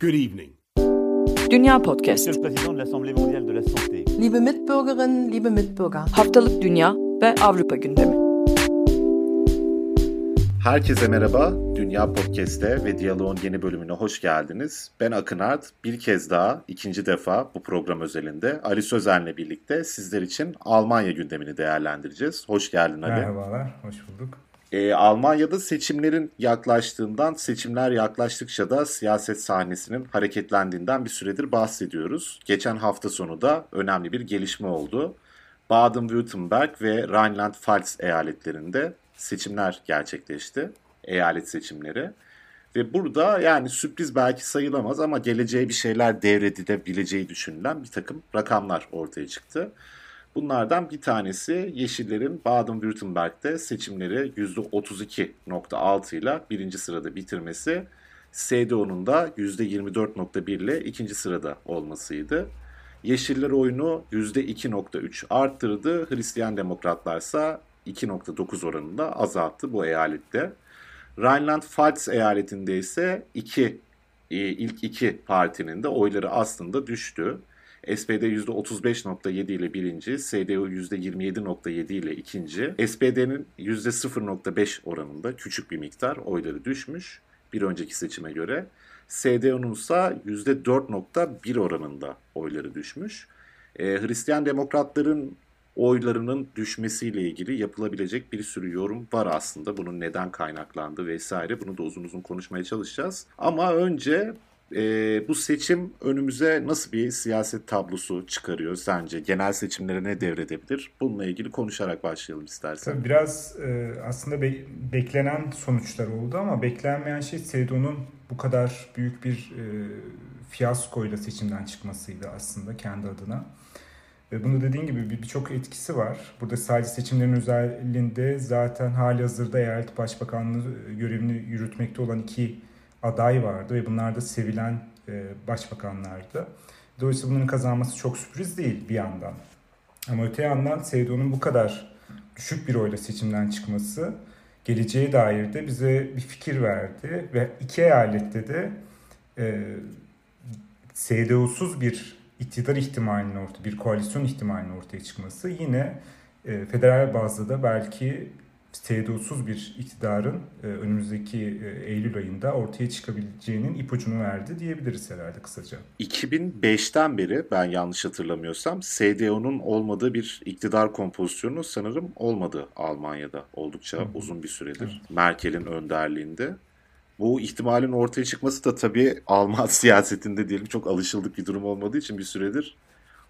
Good evening. Dünya Podcast. Liebe Mitbürgerinnen, liebe Mitbürger. Haftalık Dünya ve Avrupa gündemi. Herkese merhaba. Dünya Podcast'te ve Diyalog'un yeni bölümüne hoş geldiniz. Ben Akın Art. Bir kez daha, ikinci defa bu program özelinde Ali Sözen'le birlikte sizler için Almanya gündemini değerlendireceğiz. Hoş geldin Ali. Merhabalar, hoş bulduk. Ee, Almanya'da seçimlerin yaklaştığından, seçimler yaklaştıkça da siyaset sahnesinin hareketlendiğinden bir süredir bahsediyoruz. Geçen hafta sonu da önemli bir gelişme oldu. Baden-Württemberg ve Rheinland-Pfalz eyaletlerinde seçimler gerçekleşti. Eyalet seçimleri. Ve burada yani sürpriz belki sayılamaz ama geleceğe bir şeyler devredilebileceği düşünülen bir takım rakamlar ortaya çıktı. Bunlardan bir tanesi Yeşillerin Baden-Württemberg'de seçimleri %32.6 ile birinci sırada bitirmesi, CDU'nun da %24.1 ile ikinci sırada olmasıydı. Yeşiller oyunu %2.3 arttırdı, Hristiyan Demokratlar ise 2.9 oranında azalttı bu eyalette. Rheinland-Pfalz eyaletinde ise iki, e, ilk iki partinin de oyları aslında düştü. SPD %35.7 ile birinci, CDU %27.7 ile ikinci. SPD'nin %0.5 oranında küçük bir miktar oyları düşmüş bir önceki seçime göre. CDU'nun ise %4.1 oranında oyları düşmüş. Ee, Hristiyan demokratların oylarının düşmesiyle ilgili yapılabilecek bir sürü yorum var aslında. Bunun neden kaynaklandı vesaire bunu da uzun uzun konuşmaya çalışacağız. Ama önce e, bu seçim önümüze nasıl bir siyaset tablosu çıkarıyor sence? Genel seçimlere ne devredebilir? Bununla ilgili konuşarak başlayalım istersen. Tabii biraz e, aslında be- beklenen sonuçlar oldu ama beklenmeyen şey Sedo'nun bu kadar büyük bir e, fiyaskoyla seçimden çıkmasıydı aslında kendi adına. Ve bunu dediğin gibi birçok etkisi var. Burada sadece seçimlerin özelliğinde zaten hali hazırda eyalet başbakanlığı görevini yürütmekte olan iki aday vardı ve bunlar da sevilen e, başbakanlardı. Dolayısıyla bunların kazanması çok sürpriz değil bir yandan. Ama öte yandan Seydo'nun bu kadar düşük bir oyla seçimden çıkması geleceğe dair de bize bir fikir verdi ve iki eyalette de e, SDU'suz bir iktidar ihtimalinin ortaya, bir koalisyon ihtimalinin ortaya çıkması yine e, federal bazda da belki SDU'suz bir iktidarın e, önümüzdeki e, Eylül ayında ortaya çıkabileceğinin ipucunu verdi diyebiliriz herhalde kısaca. 2005'ten beri ben yanlış hatırlamıyorsam SDU'nun olmadığı bir iktidar kompozisyonu sanırım olmadı Almanya'da oldukça Hı-hı. uzun bir süredir. Evet. Merkel'in önderliğinde. Bu ihtimalin ortaya çıkması da tabii Alman siyasetinde diyelim çok alışıldık bir durum olmadığı için bir süredir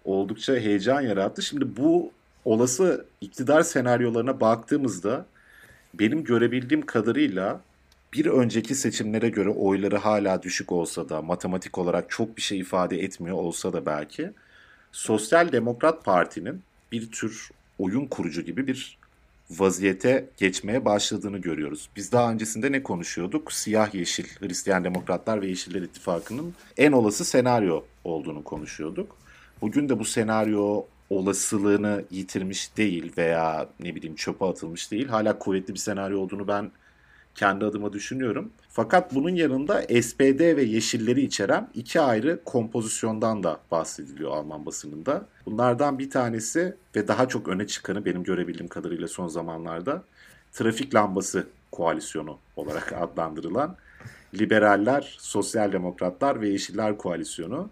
oldukça heyecan yarattı. Şimdi bu olası iktidar senaryolarına baktığımızda benim görebildiğim kadarıyla bir önceki seçimlere göre oyları hala düşük olsa da matematik olarak çok bir şey ifade etmiyor olsa da belki Sosyal Demokrat Parti'nin bir tür oyun kurucu gibi bir vaziyete geçmeye başladığını görüyoruz. Biz daha öncesinde ne konuşuyorduk? Siyah yeşil Hristiyan Demokratlar ve Yeşiller İttifakı'nın en olası senaryo olduğunu konuşuyorduk. Bugün de bu senaryo olasılığını yitirmiş değil veya ne bileyim çöpe atılmış değil. Hala kuvvetli bir senaryo olduğunu ben kendi adıma düşünüyorum. Fakat bunun yanında SPD ve Yeşilleri içeren iki ayrı kompozisyondan da bahsediliyor Alman basınında. Bunlardan bir tanesi ve daha çok öne çıkanı benim görebildiğim kadarıyla son zamanlarda trafik lambası koalisyonu olarak adlandırılan liberaller, sosyal demokratlar ve yeşiller koalisyonu.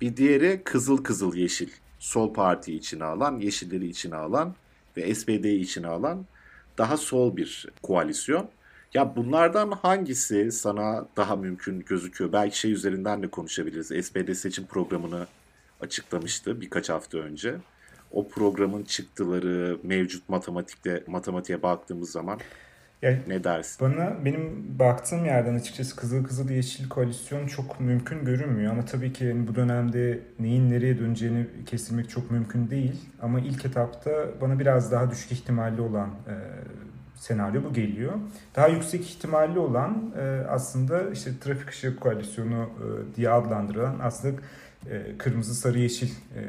Bir diğeri kızıl kızıl yeşil sol parti içine alan, yeşilleri içine alan ve SPD'yi içine alan daha sol bir koalisyon. Ya bunlardan hangisi sana daha mümkün gözüküyor? Belki şey üzerinden de konuşabiliriz. SPD seçim programını açıklamıştı birkaç hafta önce. O programın çıktıları mevcut matematikte matematiğe baktığımız zaman yani ne dersin? Bana benim baktığım yerden açıkçası Kızıl Kızıl Yeşil koalisyon çok mümkün görünmüyor. Ama tabii ki yani bu dönemde neyin nereye döneceğini kestirmek çok mümkün değil. Ama ilk etapta bana biraz daha düşük ihtimalli olan e, senaryo bu geliyor. Daha yüksek ihtimalli olan e, aslında işte trafik ışığı koalisyonu e, diye adlandırılan aslında e, kırmızı sarı yeşil e,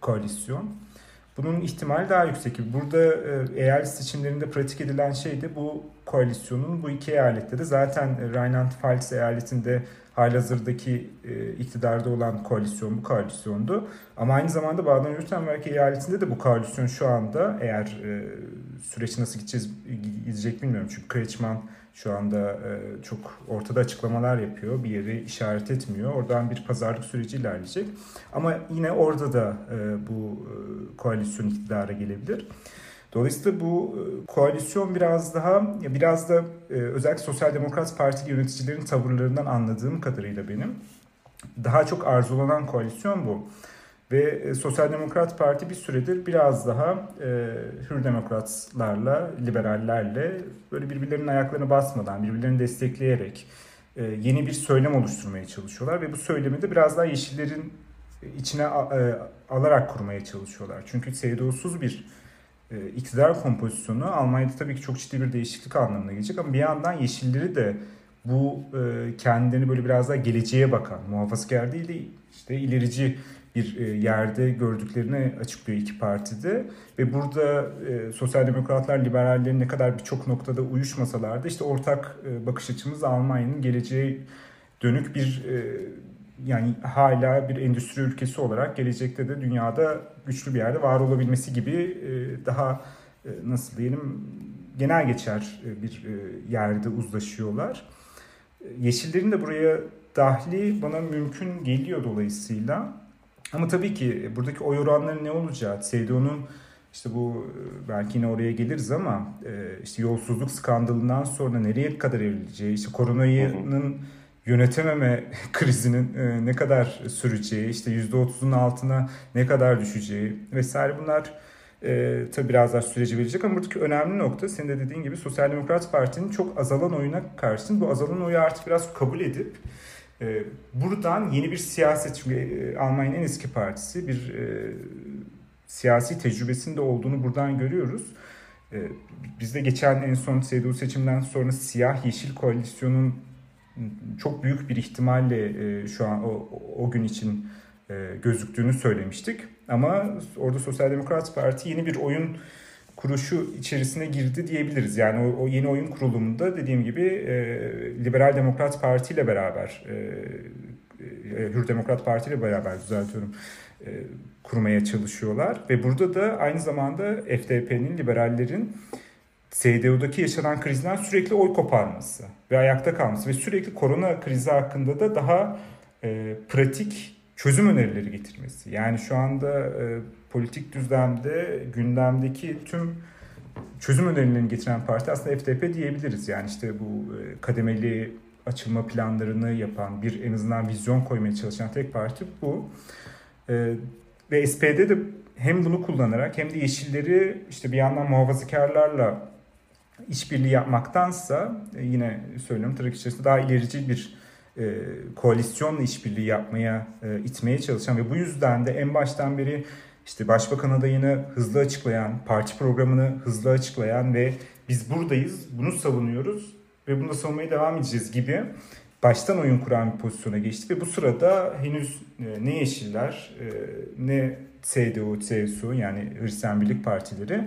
koalisyon. Bunun ihtimali daha yüksek. Burada e, eyalet seçimlerinde pratik edilen şey de bu koalisyonun bu iki eyalette de zaten Rheinland-Pfalz eyaletinde halihazırdaki e, iktidarda olan koalisyon bu koalisyondu. Ama aynı zamanda Baden-Württemberg eyaletinde de bu koalisyon şu anda eğer e, süreç nasıl gideceğiz gidecek bilmiyorum. Çünkü Kretschmann şu anda e, çok ortada açıklamalar yapıyor. Bir yeri işaret etmiyor. Oradan bir pazarlık süreci ilerleyecek. Ama yine orada da e, bu e, koalisyon iktidara gelebilir. Dolayısıyla bu koalisyon biraz daha biraz da özellikle Sosyal Demokrat Parti yöneticilerin tavırlarından anladığım kadarıyla benim daha çok arzulanan koalisyon bu. Ve e, Sosyal Demokrat Parti bir süredir biraz daha e, hür demokratlarla, liberallerle böyle birbirlerinin ayaklarını basmadan, birbirlerini destekleyerek e, yeni bir söylem oluşturmaya çalışıyorlar. Ve bu söylemi de biraz daha yeşillerin içine e, alarak kurmaya çalışıyorlar. Çünkü CDU'suz bir e, iktidar kompozisyonu Almanya'da tabii ki çok ciddi bir değişiklik anlamına gelecek ama bir yandan Yeşilleri de bu e, kendilerini böyle biraz daha geleceğe bakan, muhafazakar değil de işte ilerici bir e, yerde gördüklerini açıklıyor iki partide ve burada e, sosyal demokratlar liberallerin ne kadar birçok noktada uyuşmasalar da işte ortak e, bakış açımız Almanya'nın geleceğe dönük bir yani hala bir endüstri ülkesi olarak gelecekte de dünyada güçlü bir yerde var olabilmesi gibi daha nasıl diyelim genel geçer bir yerde uzlaşıyorlar. Yeşillerin de buraya dahli bana mümkün geliyor dolayısıyla. Ama tabii ki buradaki oy oranları ne olacağı, CDU'nun işte bu belki yine oraya geliriz ama işte yolsuzluk skandalından sonra nereye kadar evrileceği, işte koronanın yönetememe krizinin e, ne kadar süreceği, işte %30'un altına ne kadar düşeceği vesaire bunlar e, tabii biraz daha süreci verecek ama buradaki önemli nokta senin de dediğin gibi Sosyal Demokrat Parti'nin çok azalan oyuna karşın bu azalan oyu artık biraz kabul edip e, buradan yeni bir siyaset e, Almanya'nın en eski partisi bir e, siyasi tecrübesinde olduğunu buradan görüyoruz. E, bizde geçen en son CDU seçimden sonra siyah yeşil koalisyonun çok büyük bir ihtimalle e, şu an o, o gün için gözüktüğünü söylemiştik. Ama orada Sosyal Demokrat Parti yeni bir oyun kuruşu içerisine girdi diyebiliriz. Yani o, o yeni oyun kurulumunda dediğim gibi e, Liberal Demokrat Parti ile beraber e, e, Hür Demokrat Parti ile beraber düzeltiyorum e, kurmaya çalışıyorlar. Ve burada da aynı zamanda FDP'nin, liberallerin CDU'daki yaşanan krizden sürekli oy koparması ve ayakta kalması ve sürekli korona krizi hakkında da daha e, pratik çözüm önerileri getirmesi. Yani şu anda e, politik düzlemde gündemdeki tüm çözüm önerilerini getiren parti aslında FDP diyebiliriz. Yani işte bu e, kademeli açılma planlarını yapan, bir en azından vizyon koymaya çalışan tek parti bu. E, ve SPD de hem bunu kullanarak hem de yeşilleri işte bir yandan muhafazakarlarla işbirliği yapmaktansa e, yine söylüyorum tırnak içerisinde daha ilerici bir e, koalisyonla işbirliği yapmaya e, itmeye çalışan ve bu yüzden de en baştan beri işte başbakan adayını hızlı açıklayan, parti programını hızlı açıklayan ve biz buradayız, bunu savunuyoruz ve bunu da savunmaya devam edeceğiz gibi baştan oyun kuran bir pozisyona geçti ve bu sırada henüz e, ne Yeşiller e, ne CDU, CSU yani Hristiyan Birlik Partileri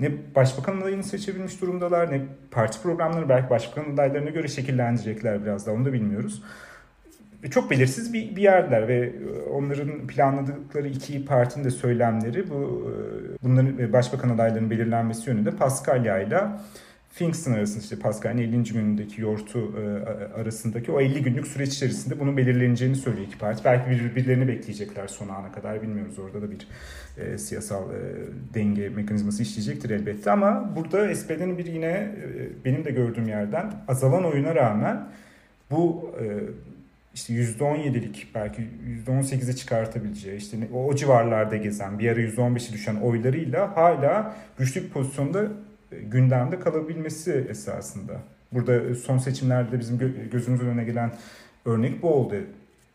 ne başbakan adayını seçebilmiş durumdalar ne parti programları belki başbakan adaylarına göre şekillendirecekler biraz daha onu da bilmiyoruz. Çok belirsiz bir, bir yerler ve e, onların planladıkları iki partinin de söylemleri bu e, bunların e, başbakan adaylarının belirlenmesi yönünde Paskalya ile Pfingsten arasında işte Paskal'ın 50. günündeki yortu arasındaki o 50 günlük süreç içerisinde bunun belirleneceğini söylüyor iki parti. Belki birbirlerini bekleyecekler son ana kadar bilmiyoruz. Orada da bir e, siyasal e, denge mekanizması işleyecektir elbette ama burada SPD'nin bir yine e, benim de gördüğüm yerden azalan oyuna rağmen bu e, işte %17'lik belki %18'e çıkartabileceği işte o, o civarlarda gezen bir ara %15'e düşen oylarıyla hala güçlü bir pozisyonda gündemde kalabilmesi esasında. Burada son seçimlerde bizim gözümüzün önüne gelen örnek bu oldu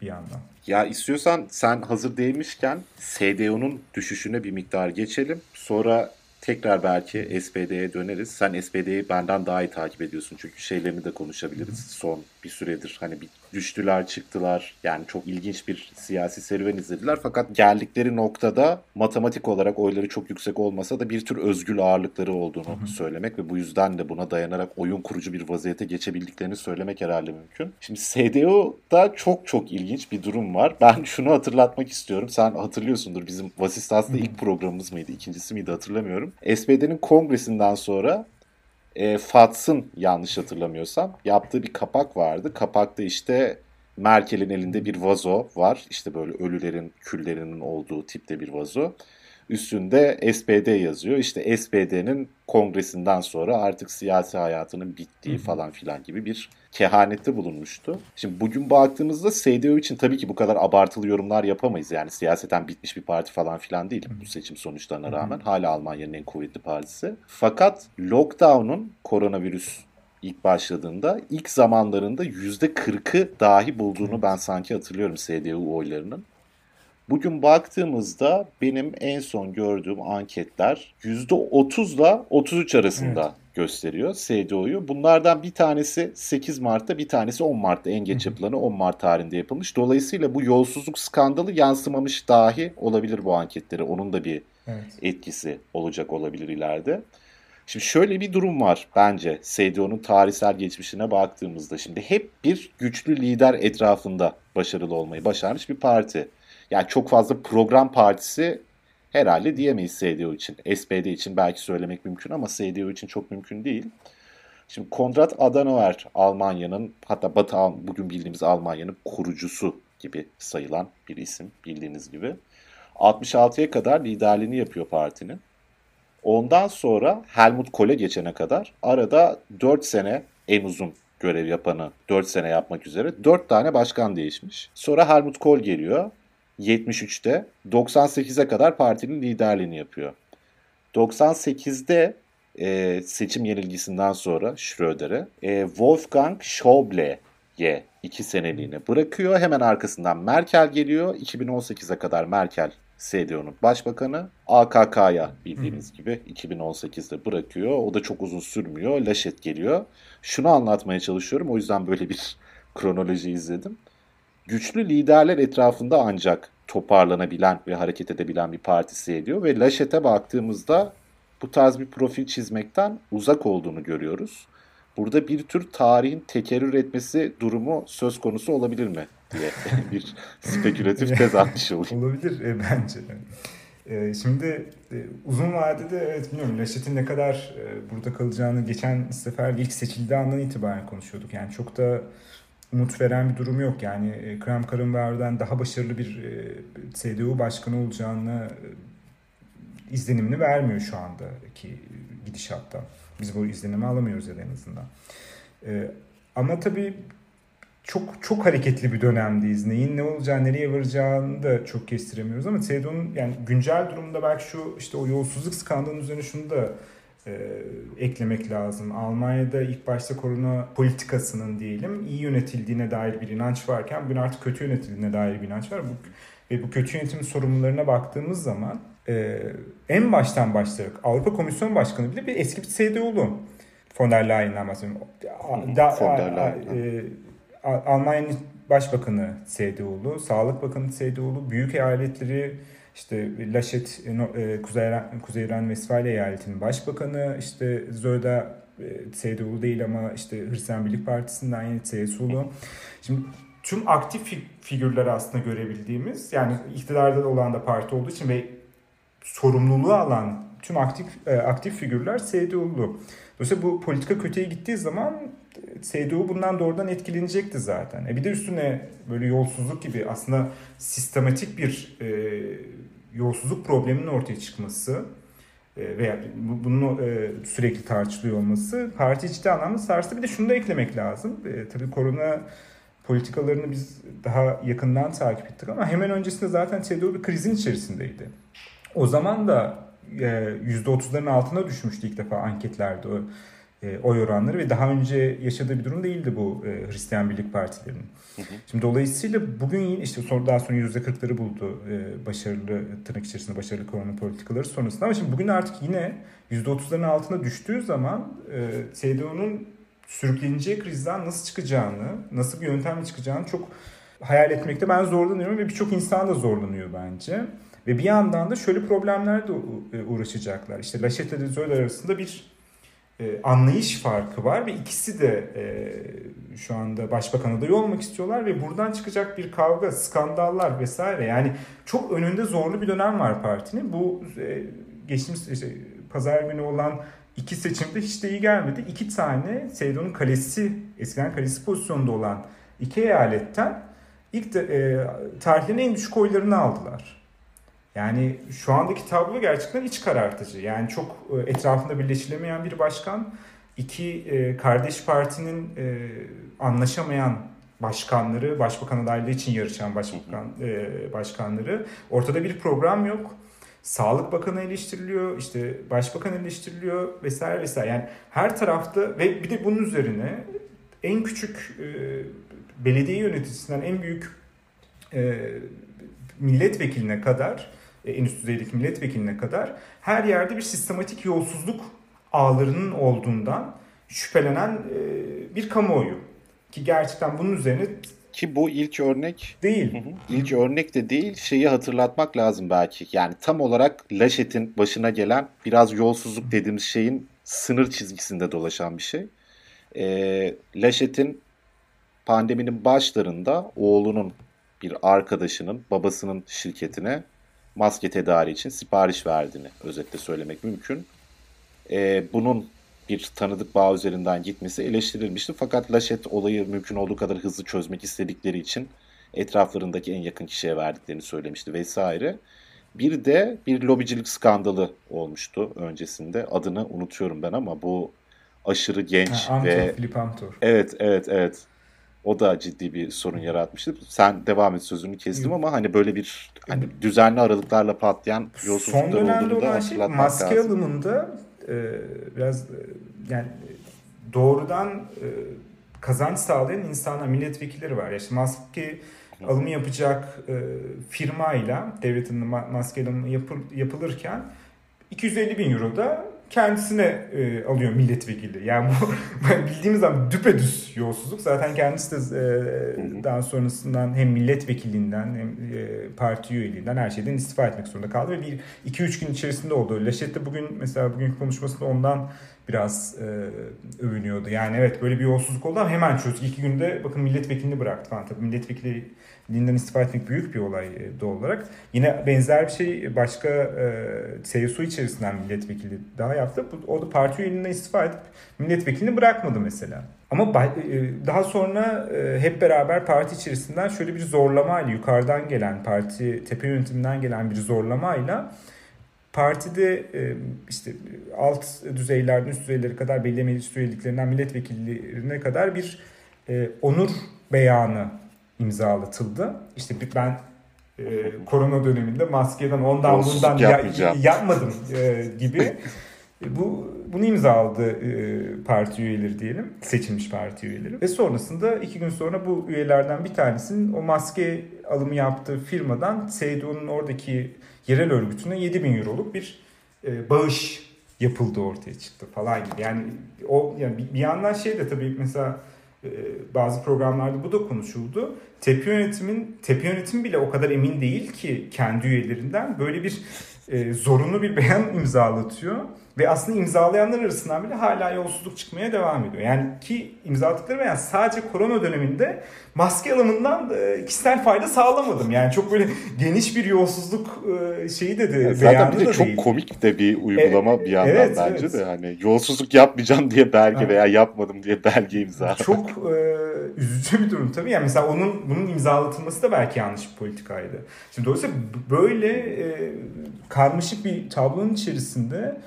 bir yandan. Ya istiyorsan sen hazır değilmişken SDO'nun düşüşüne bir miktar geçelim. Sonra tekrar belki SPD'ye döneriz. Sen SPD'yi benden daha iyi takip ediyorsun çünkü şeylerini de konuşabiliriz. Son bir süredir hani bir düştüler çıktılar. Yani çok ilginç bir siyasi serüven izlediler. Fakat geldikleri noktada matematik olarak oyları çok yüksek olmasa da bir tür özgül ağırlıkları olduğunu hı hı. söylemek ve bu yüzden de buna dayanarak oyun kurucu bir vaziyete geçebildiklerini söylemek herhalde mümkün. Şimdi SDO'da çok çok ilginç bir durum var. Ben şunu hatırlatmak istiyorum. Sen hatırlıyorsundur bizim Vasistas'ta ilk programımız mıydı, ikincisi miydi hatırlamıyorum. SPD'nin kongresinden sonra e, Fats'ın yanlış hatırlamıyorsam yaptığı bir kapak vardı. Kapakta işte Merkel'in elinde bir vazo var. İşte böyle ölülerin küllerinin olduğu tipte bir vazo. Üstünde SPD yazıyor. İşte SPD'nin kongresinden sonra artık siyasi hayatının bittiği falan filan gibi bir kehanette bulunmuştu. Şimdi bugün baktığımızda SDO için tabii ki bu kadar abartılı yorumlar yapamayız. Yani siyaseten bitmiş bir parti falan filan değil bu seçim sonuçlarına rağmen. Hala Almanya'nın en kuvvetli partisi. Fakat lockdown'un koronavirüs ilk başladığında ilk zamanlarında %40'ı dahi bulduğunu ben sanki hatırlıyorum SDU oylarının. Bugün baktığımızda benim en son gördüğüm anketler %30 ile 33 arasında evet. gösteriyor SDO'yu. Bunlardan bir tanesi 8 Mart'ta bir tanesi 10 Mart'ta en geç yapılanı 10 Mart tarihinde yapılmış. Dolayısıyla bu yolsuzluk skandalı yansımamış dahi olabilir bu anketleri. Onun da bir evet. etkisi olacak olabilir ileride. Şimdi şöyle bir durum var bence SDO'nun tarihsel geçmişine baktığımızda. Şimdi hep bir güçlü lider etrafında başarılı olmayı başarmış bir parti. Yani çok fazla program partisi herhalde diyemeyiz SDO için. SPD için belki söylemek mümkün ama SDO için çok mümkün değil. Şimdi Konrad Adenauer Almanya'nın hatta Batı bugün bildiğimiz Almanya'nın kurucusu gibi sayılan bir isim bildiğiniz gibi. 66'ya kadar liderliğini yapıyor partinin. Ondan sonra Helmut Kohl'e geçene kadar arada 4 sene en uzun görev yapanı 4 sene yapmak üzere 4 tane başkan değişmiş. Sonra Helmut Kohl geliyor. 73'te 98'e kadar partinin liderliğini yapıyor. 98'de e, seçim yenilgisinden sonra Schröder'e e, Wolfgang Schäuble'ye iki seneliğine bırakıyor. Hemen arkasından Merkel geliyor. 2018'e kadar Merkel CDU'nun başbakanı. AKK'ya bildiğiniz gibi 2018'de bırakıyor. O da çok uzun sürmüyor. Laşet geliyor. Şunu anlatmaya çalışıyorum. O yüzden böyle bir kronoloji izledim güçlü liderler etrafında ancak toparlanabilen ve hareket edebilen bir partisi ediyor. Ve Laşet'e baktığımızda bu tarz bir profil çizmekten uzak olduğunu görüyoruz. Burada bir tür tarihin tekerrür etmesi durumu söz konusu olabilir mi diye bir spekülatif tez atmış olayım. Olabilir e, bence. E, şimdi e, uzun vadede evet bilmiyorum Laşet'in ne kadar e, burada kalacağını geçen sefer ilk seçildiği andan itibaren konuşuyorduk. Yani çok da umut veren bir durum yok. Yani e, Krem Karınber'den daha başarılı bir e, CDU başkanı olacağını e, izlenimini vermiyor şu andaki gidişatta. Biz bu izlenimi alamıyoruz ya en azından. Ama tabii çok çok hareketli bir dönemdeyiz. Neyin ne olacağı, nereye varacağını da çok kestiremiyoruz ama CDU'nun yani güncel durumda belki şu işte o yolsuzluk skandalının üzerine şunu da e, eklemek lazım. Almanya'da ilk başta korona politikasının diyelim iyi yönetildiğine dair bir inanç varken bugün artık kötü yönetildiğine dair bir inanç var. Bu, ve bu kötü yönetim sorumlularına baktığımız zaman e, en baştan başlayarak Avrupa Komisyon Başkanı bile bir eski bir CDU'lu von der Leyen'den bahsediyorum. Da, von der Leyen. E, Almanya'nın Başbakanı CDU'lu, Sağlık Bakanı CDU'lu, büyük eyaletleri işte Laşet e, e, Kuzey, Kuzey İran Vesfalya eyaletinin başbakanı, işte Zöda e, CDU değil ama işte Hristiyan Birlik Partisi'nden yine CSU'lu. Şimdi tüm aktif figürleri aslında görebildiğimiz yani iktidarda olan da parti olduğu için ve sorumluluğu alan tüm aktif aktif figürler CDU'lu. Dolayısıyla bu politika kötüye gittiği zaman CDU bundan doğrudan etkilenecekti zaten. E bir de üstüne böyle yolsuzluk gibi aslında sistematik bir e, yolsuzluk probleminin ortaya çıkması e, veya bunun e, sürekli tartışılıyor olması parti ciddi anlamda sarstı. Bir de şunu da eklemek lazım. E, tabii korona politikalarını biz daha yakından takip ettik ama hemen öncesinde zaten CDU bir krizin içerisindeydi. O zaman da %30'ların altına düşmüştü ilk defa anketlerde o e, oy oranları ve daha önce yaşadığı bir durum değildi bu e, Hristiyan Birlik Partilerinin. Hı hı. Şimdi dolayısıyla bugün işte sonra daha sonra %40'ları buldu e, başarılı tırnak içerisinde başarılı korona politikaları sonrasında ama şimdi bugün artık yine %30'ların altına düştüğü zaman e, CDU'nun sürükleneceği krizden nasıl çıkacağını, nasıl bir yöntemle çıkacağını çok hayal etmekte ben zorlanıyorum ve birçok insan da zorlanıyor bence. Ve bir yandan da şöyle problemler de uğraşacaklar. İşte Laşet ile Zöl arasında bir e, anlayış farkı var ve ikisi de e, şu anda başbakan adayı olmak istiyorlar ve buradan çıkacak bir kavga, skandallar vesaire yani çok önünde zorlu bir dönem var partinin. Bu e, geçtiğimiz işte, pazar günü olan iki seçimde hiç de iyi gelmedi. İki tane Seydo'nun kalesi, eskiden kalesi pozisyonunda olan iki eyaletten ilk de, e, tarihlerin en düşük oylarını aldılar. Yani şu andaki tablo gerçekten iç karartıcı. Yani çok e, etrafında birleşilemeyen bir başkan, iki e, kardeş partinin e, anlaşamayan başkanları, başbakan adaylığı için yarışan başbakan başkanları. Ortada bir program yok. Sağlık Bakanı eleştiriliyor, işte Başbakan eleştiriliyor vesaire vesaire. Yani her tarafta ve bir de bunun üzerine en küçük belediye yöneticisinden en büyük milletvekiline kadar en üst düzeydeki milletvekiline kadar her yerde bir sistematik yolsuzluk ağlarının olduğundan şüphelenen e, bir kamuoyu. Ki gerçekten bunun üzerine ki bu ilk örnek değil. Hı hı. İlk örnek de değil. Şeyi hatırlatmak lazım belki. Yani tam olarak Laşet'in başına gelen biraz yolsuzluk dediğimiz şeyin sınır çizgisinde dolaşan bir şey. E, Laşet'in pandeminin başlarında oğlunun bir arkadaşının babasının şirketine maske tedari için sipariş verdiğini özetle söylemek mümkün. E, bunun bir tanıdık bağ üzerinden gitmesi eleştirilmişti. Fakat Laşet olayı mümkün olduğu kadar hızlı çözmek istedikleri için etraflarındaki en yakın kişiye verdiklerini söylemişti vesaire. Bir de bir lobicilik skandalı olmuştu öncesinde. Adını unutuyorum ben ama bu aşırı genç ha, Amtor, ve... Philip Amtor. Evet, evet, evet. O da ciddi bir sorun yaratmıştı. Sen devam et sözünü kestim ama hani böyle bir hani düzenli aralıklarla patlayan yolsuzluklar Son dönemde olan şey maske lazım. alımında e, biraz e, yani doğrudan e, kazanç sağlayan insanlar, milletvekilleri var. İşte maske alımı yapacak e, firmayla devletin maske alımı yapıl, yapılırken 250 bin euro da kendisine e, alıyor milletvekili. Yani bu bildiğimiz zaman düpedüz yolsuzluk. Zaten kendisi de e, daha sonrasından hem milletvekilinden hem e, parti üyeliğinden her şeyden istifa etmek zorunda kaldı. Ve bir iki üç gün içerisinde oldu. Leşet de bugün mesela bugün konuşmasında ondan biraz e, övünüyordu. Yani evet böyle bir yolsuzluk oldu ama hemen çözdük. İki günde bakın milletvekilini bıraktı falan. Tabii milletvekili linden istifa etmek büyük bir olay e, doğal olarak. Yine benzer bir şey başka e, CSU içerisinden milletvekili daha yaptı. O da parti üyeliğinden istifa edip milletvekilini bırakmadı mesela. Ama e, daha sonra e, hep beraber parti içerisinden şöyle bir zorlamayla yukarıdan gelen parti tepe yönetiminden gelen bir zorlamayla partide işte alt düzeylerden üst düzeylere kadar belli meclis üyeliklerinden milletvekillerine kadar bir onur beyanı imzalatıldı. İşte ben e, korona döneminde maskeden ondan bundan ya, yapmadım e, gibi bu bunu imzaladı e, parti üyeleri diyelim. Seçilmiş parti üyeleri. Ve sonrasında iki gün sonra bu üyelerden bir tanesinin o maske alımı yaptığı firmadan Seydo'nun oradaki yerel örgütüne 7 bin euroluk bir e, bağış yapıldı ortaya çıktı falan gibi. Yani o yani bir yandan şey de tabii mesela e, bazı programlarda bu da konuşuldu. Tepe yönetimin tepe yönetim bile o kadar emin değil ki kendi üyelerinden böyle bir e, zorunlu bir beyan imzalatıyor. Ve aslında imzalayanlar arasından bile hala yolsuzluk çıkmaya devam ediyor. Yani ki imzaladıkları beyan sadece korona döneminde maske alımından e, kişisel fayda sağlamadım. Yani çok böyle geniş bir yolsuzluk e, şeyi dedi. Yani zaten bir de çok değil. komik de bir uygulama e, bir yandan evet, bence evet. de. Hani yolsuzluk yapmayacağım diye belge evet. veya yapmadım diye belge imza. Çok e, üzücü bir durum tabii. Yani mesela onun bunun imzalatılması da belki yanlış bir politikaydı. Şimdi dolayısıyla böyle e, karmaşık bir tablonun içerisinde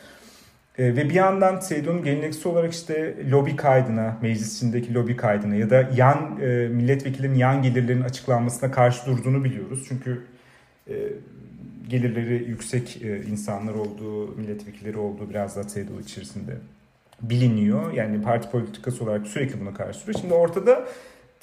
e, ve bir yandan Seydo'nun geleneksel olarak işte lobi kaydına, meclis içindeki lobi kaydına ya da yan e, milletvekillerinin yan gelirlerinin açıklanmasına karşı durduğunu biliyoruz. Çünkü e, gelirleri yüksek e, insanlar olduğu, milletvekilleri olduğu biraz da Seydo içerisinde biliniyor. Yani parti politikası olarak sürekli buna karşı duruyor. Şimdi ortada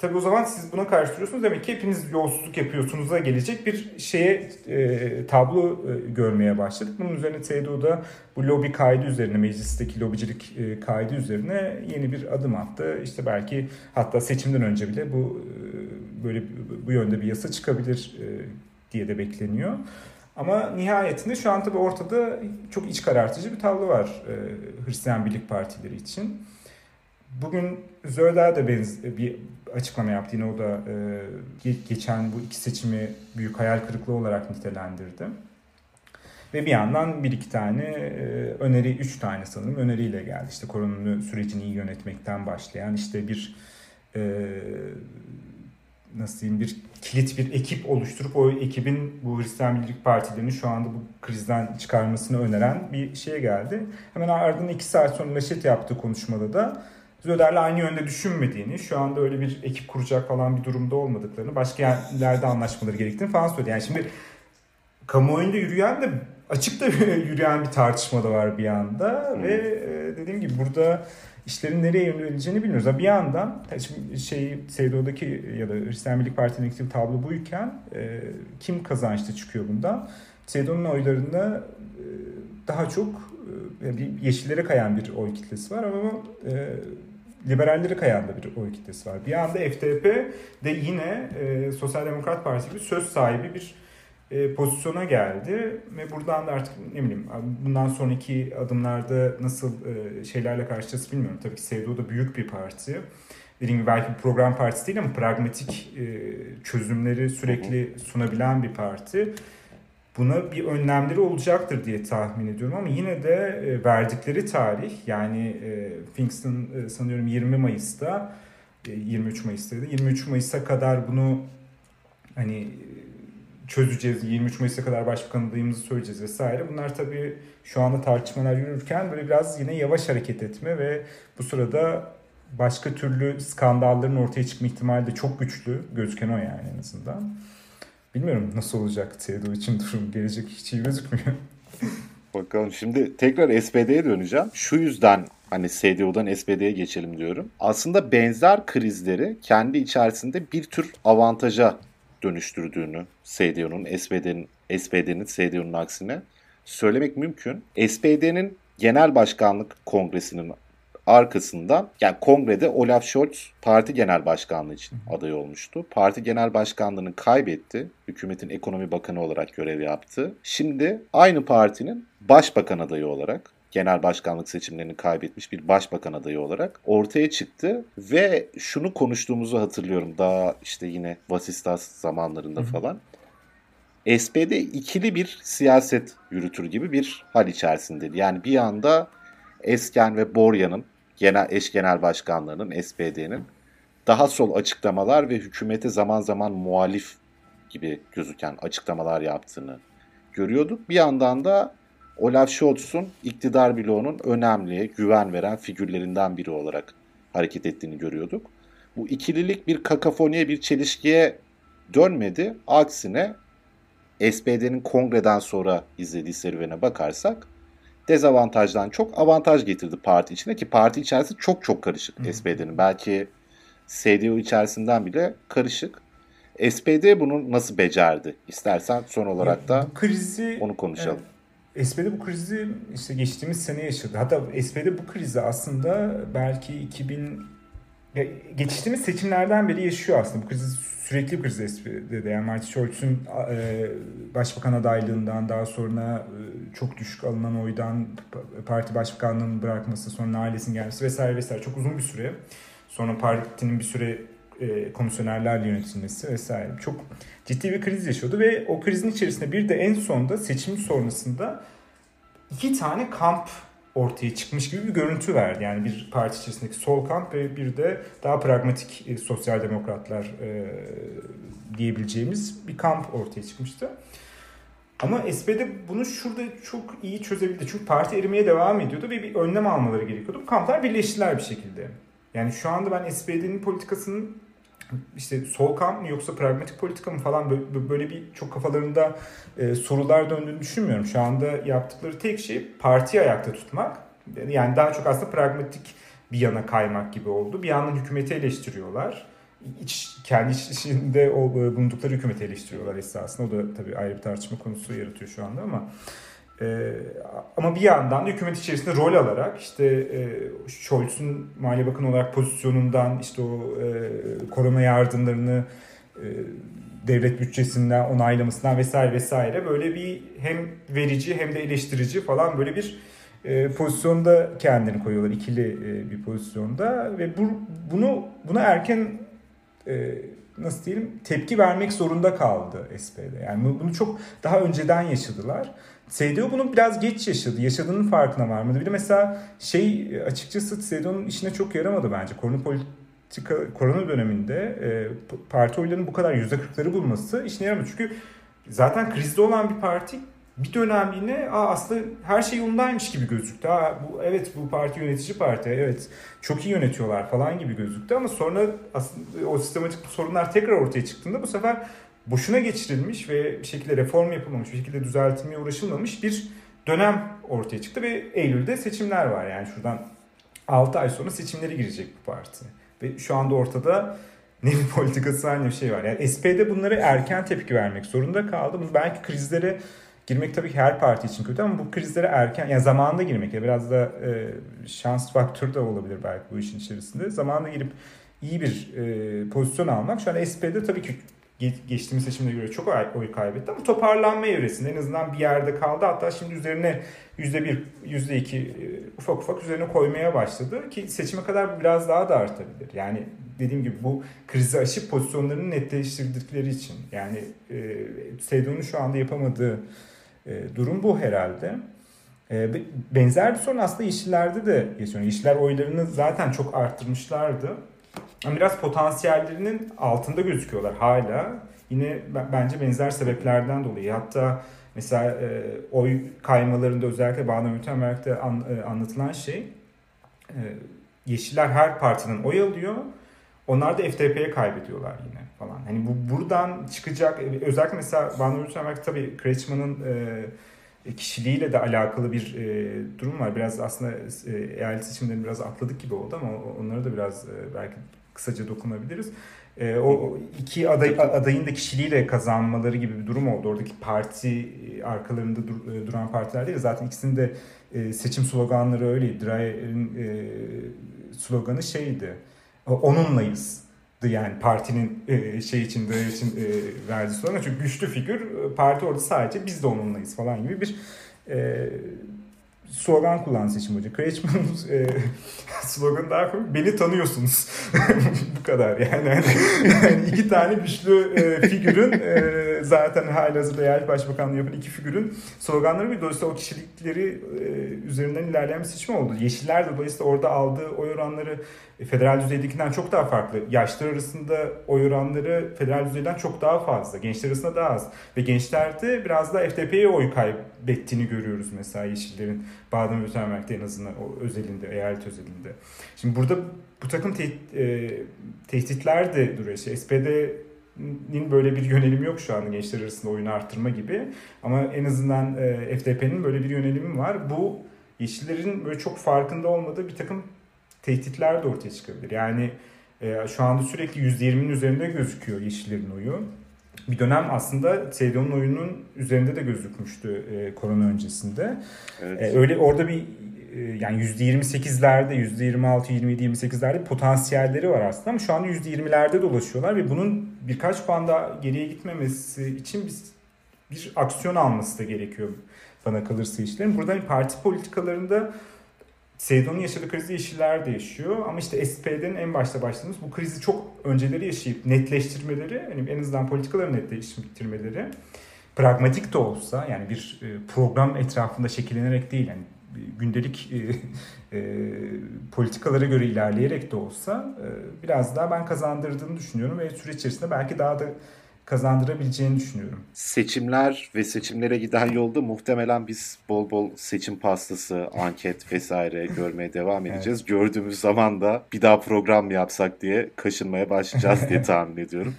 Tabii o zaman siz buna karşı duruyorsunuz. Demek ki hepiniz yolsuzluk yapıyorsunuz da gelecek bir şeye e, tablo e, görmeye başladık. Bunun üzerine TDO'da bu lobi kaydı üzerine, meclisteki lobicilik e, kaydı üzerine yeni bir adım attı. İşte belki hatta seçimden önce bile bu e, böyle bu yönde bir yasa çıkabilir e, diye de bekleniyor. Ama nihayetinde şu an tabii ortada çok iç karartıcı bir tablo var e, Hristiyan Birlik Partileri için. Bugün Zöder de benz bir açıklama yaptı. Yine o da e, geçen bu iki seçimi büyük hayal kırıklığı olarak nitelendirdi. Ve bir yandan bir iki tane e, öneri, üç tane sanırım öneriyle geldi. İşte korona sürecini iyi yönetmekten başlayan işte bir e, nasıl diyeyim bir kilit bir ekip oluşturup o ekibin bu Hristiyan Birlik Partilerini şu anda bu krizden çıkarmasını öneren bir şeye geldi. Hemen ardından iki saat sonra Neşet yaptığı konuşmada da Zöder'le aynı yönde düşünmediğini, şu anda öyle bir ekip kuracak falan bir durumda olmadıklarını, başka yerlerde anlaşmaları gerektiğini falan söyledi. Yani şimdi kamuoyunda yürüyen de açıkta yürüyen bir tartışma da var bir yanda hmm. ve e, dediğim gibi burada işlerin nereye yöneleceğini bilmiyoruz. Bir yandan şimdi şey SDO'daki ya da Hristiyan Birlik Partisi'ndeki tablo buyken e, kim kazançlı çıkıyor bundan? SDO'nun oylarında e, daha çok e, bir yeşillere kayan bir oy kitlesi var ama e, liberallere kayan bir oy kitlesi var. Bir anda FDP de yine e, Sosyal Demokrat Parti gibi söz sahibi bir e, pozisyona geldi ve buradan da artık ne bileyim bundan sonraki adımlarda nasıl e, şeylerle karşılaşacağız bilmiyorum. Tabii ki SVDO da büyük bir parti. Dediğim gibi belki program partisi değil ama pragmatik e, çözümleri sürekli sunabilen bir parti. Buna bir önlemleri olacaktır diye tahmin ediyorum ama yine de e, verdikleri tarih yani e, Princeton e, sanıyorum 20 Mayıs'ta 23 Mayıs'taydı. 23 Mayıs'a kadar bunu hani çözeceğiz. 23 Mayıs'a kadar başbakan adayımızı söyleyeceğiz vesaire. Bunlar tabii şu anda tartışmalar yürürken böyle biraz yine yavaş hareket etme ve bu sırada başka türlü skandalların ortaya çıkma ihtimali de çok güçlü gözüken o yani en azından. Bilmiyorum nasıl olacak TEDO için durum. Gelecek hiç iyi gözükmüyor. Bakalım şimdi tekrar SPD'ye döneceğim. Şu yüzden hani SDO'dan SPD'ye geçelim diyorum. Aslında benzer krizleri kendi içerisinde bir tür avantaja dönüştürdüğünü SDO'nun SPD'nin SPD'nin SDO'nun aksine söylemek mümkün. SPD'nin genel başkanlık kongresinin arkasından yani kongrede Olaf Scholz parti genel başkanlığı için aday olmuştu. Parti genel başkanlığını kaybetti. Hükümetin ekonomi bakanı olarak görev yaptı. Şimdi aynı partinin başbakan adayı olarak genel başkanlık seçimlerini kaybetmiş bir başbakan adayı olarak ortaya çıktı ve şunu konuştuğumuzu hatırlıyorum daha işte yine Vasistas zamanlarında Hı-hı. falan. SPD ikili bir siyaset yürütür gibi bir hal içerisindeydi. Yani bir yanda Esken ve Borya'nın genel eş genel başkanlarının SPD'nin daha sol açıklamalar ve hükümete zaman zaman muhalif gibi gözüken açıklamalar yaptığını görüyorduk. Bir yandan da Olaf Scholz'un iktidar bloğunun önemli, güven veren figürlerinden biri olarak hareket ettiğini görüyorduk. Bu ikililik bir kakafoniye, bir çelişkiye dönmedi. Aksine SPD'nin kongreden sonra izlediği serüvene bakarsak dezavantajdan çok avantaj getirdi parti içinde ki parti içerisi çok çok karışık hmm. SPD'nin. Belki SDO içerisinden bile karışık. SPD bunu nasıl becerdi? İstersen son olarak da bu krizi, onu konuşalım. Evet. SPD bu krizi işte geçtiğimiz sene yaşadı. Hatta SPD bu krizi aslında belki 2000 geçtiğimiz seçimlerden beri yaşıyor aslında. Bu krizi sürekli bir kriz espride yani Martin Schulz'un e, başbakan adaylığından daha sonra e, çok düşük alınan oydan parti başbakanlığını bırakması sonra ailesinin gelmesi vesaire vesaire çok uzun bir süre. Sonra partinin bir süre e, komisyonerlerle yönetilmesi vesaire çok ciddi bir kriz yaşıyordu ve o krizin içerisinde bir de en sonda seçim sonrasında iki tane kamp ortaya çıkmış gibi bir görüntü verdi. Yani bir parti içerisindeki sol kamp ve bir de daha pragmatik e, sosyal demokratlar e, diyebileceğimiz bir kamp ortaya çıkmıştı. Ama SPD bunu şurada çok iyi çözebildi. Çünkü parti erimeye devam ediyordu ve bir önlem almaları gerekiyordu. Kamplar birleştiler bir şekilde. Yani şu anda ben SPD'nin politikasının işte kamp mı yoksa pragmatik politika mı falan böyle bir çok kafalarında e, sorular döndüğünü düşünmüyorum. Şu anda yaptıkları tek şey partiyi ayakta tutmak. Yani daha çok aslında pragmatik bir yana kaymak gibi oldu. Bir yandan hükümeti eleştiriyorlar. iç, kendi içinde o, bulundukları hükümeti eleştiriyorlar esasında. O da tabii ayrı bir tartışma konusu yaratıyor şu anda ama e, ama bir yandan da hükümet içerisinde rol alarak işte e, Scholz'un Maliye Bakanı olarak pozisyonundan işte o e, korona yardımlarını e, devlet bütçesinden onaylamasından vesaire vesaire böyle bir hem verici hem de eleştirici falan böyle bir e, pozisyonda kendini koyuyorlar ikili e, bir pozisyonda ve bu, bunu buna erken e, nasıl diyelim tepki vermek zorunda kaldı SP'de. Yani bunu çok daha önceden yaşadılar. CDU bunu biraz geç yaşadı. Yaşadığının farkına varmadı. Bir de mesela şey açıkçası CDU'nun işine çok yaramadı bence. Korona politika, korona döneminde e, parti oylarının bu kadar %40'ları bulması işine yaramadı. Çünkü zaten krizde olan bir parti bir dönemliğine Aa, aslında her şey yolundaymış gibi gözüktü. Aa, bu, evet bu parti yönetici parti evet çok iyi yönetiyorlar falan gibi gözüktü ama sonra aslında o sistematik sorunlar tekrar ortaya çıktığında bu sefer boşuna geçirilmiş ve bir şekilde reform yapılmamış, bir şekilde düzeltilmeye uğraşılmamış bir dönem ortaya çıktı ve Eylül'de seçimler var. Yani şuradan 6 ay sonra seçimlere girecek bu parti. Ve şu anda ortada ne bir politikası ne bir şey var. Yani SPD bunları erken tepki vermek zorunda kaldı. Bu belki krizlere girmek tabii ki her parti için kötü ama bu krizlere erken yani zamanında girmek ya biraz da e, şans faktörü de olabilir belki bu işin içerisinde. Zamanında girip iyi bir e, pozisyon almak. Şu an SP'de tabii ki geçtiğimiz seçimde göre çok oy kaybetti ama toparlanma evresinde en azından bir yerde kaldı. Hatta şimdi üzerine yüzde bir, yüzde iki e, ufak ufak üzerine koymaya başladı ki seçime kadar biraz daha da artabilir. Yani dediğim gibi bu krizi aşıp pozisyonlarını netleştirdikleri için yani e, şu anda yapamadığı e, durum bu herhalde. E, benzer bir sorun aslında Yeşillerde de yaşıyor. Yeşiller oylarını zaten çok arttırmışlardı. Biraz potansiyellerinin altında gözüküyorlar hala. Yine bence benzer sebeplerden dolayı. Hatta mesela e, oy kaymalarında özellikle Baden-Württemberg'de an, e, anlatılan şey e, Yeşiller her partinin oy alıyor. Onlar da FDP'ye kaybediyorlar yine falan. Hani bu buradan çıkacak özellikle mesela Baden-Württemberg tabii Kretschmann'ın e, kişiliğiyle de alakalı bir e, durum var. Biraz aslında e, eyalet seçimlerini biraz atladık gibi oldu ama onları da biraz e, belki kısaca dokunabiliriz. E, o iki aday, adayın da kişiliğiyle kazanmaları gibi bir durum oldu. Oradaki parti arkalarında dur, e, duran partiler değil. Zaten ikisinin de e, seçim sloganları öyleydi. Dreyer'in e, sloganı şeydi. Onunlayız yani partinin e, şey için de için e, verdiği slogan çünkü güçlü figür e, parti orada sadece biz de onunlayız falan gibi bir e, slogan kullan seçim hoca. Kretschmann'ın e, sloganı daha komik. Beni tanıyorsunuz. Bu kadar yani. yani. yani iki tane güçlü e, figürün e, zaten halihazırda eyalet başbakanlığı yapan iki figürün sloganları bir dolayısıyla o kişilikleri e, üzerinden ilerleyen bir seçim oldu. Yeşiller de dolayısıyla orada aldığı oy oranları e, federal düzeydekinden çok daha farklı. Yaşlar arasında oy oranları federal düzeyden çok daha fazla. Gençler arasında daha az. Ve gençlerde biraz daha FDP'ye oy kaybettiğini görüyoruz mesela Yeşillerin Baden-Württemberg'de en azından o özelinde, eyalet özelinde. Şimdi burada bu takım e, tehditler de duruyor. İşte SPD'nin böyle bir yönelimi yok şu an gençler arasında oyunu arttırma gibi. Ama en azından e, FDP'nin böyle bir yönelimi var. Bu Yeşillerin böyle çok farkında olmadığı bir takım tehditler de ortaya çıkabilir. Yani e, şu anda sürekli %20'nin üzerinde gözüküyor Yeşillerin oyu. Bir dönem aslında CDU'nun oyunun üzerinde de gözükmüştü e, korona öncesinde. Evet. E, öyle orada bir e, yani %28'lerde, %26, 27, 28'lerde potansiyelleri var aslında ama şu anda %20'lerde dolaşıyorlar ve bunun birkaç puan daha geriye gitmemesi için bir, bir aksiyon alması da gerekiyor bana kalırsa işlerin. Burada hani parti politikalarında Seydo'nun yaşadığı krizi Yeşiller de yaşıyor. Ama işte SP'den en başta başladığımız bu krizi çok önceleri yaşayıp netleştirmeleri, yani en azından politikaları netleştirmeleri pragmatik de olsa yani bir e, program etrafında şekillenerek değil yani gündelik e, e, politikalara göre ilerleyerek de olsa e, biraz daha ben kazandırdığını düşünüyorum ve süreç içerisinde belki daha da kazandırabileceğini düşünüyorum. Seçimler ve seçimlere giden yolda muhtemelen biz bol bol seçim pastası, anket vesaire görmeye devam edeceğiz. evet. Gördüğümüz zaman da bir daha program mı yapsak diye kaşınmaya başlayacağız diye tahmin ediyorum.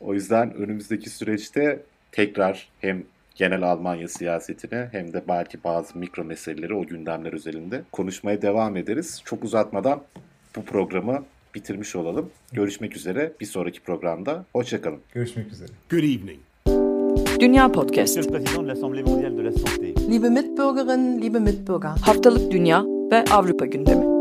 O yüzden önümüzdeki süreçte tekrar hem genel Almanya siyasetine hem de belki bazı mikro meseleleri o gündemler özelinde konuşmaya devam ederiz. Çok uzatmadan bu programı bitirmiş olalım. Görüşmek üzere bir sonraki programda. Hoşçakalın. Görüşmek üzere. Good evening. Dünya Podcast. Liebe Mitbürgerinnen, liebe Mitbürger. Haftalık Dünya ve Avrupa gündemi.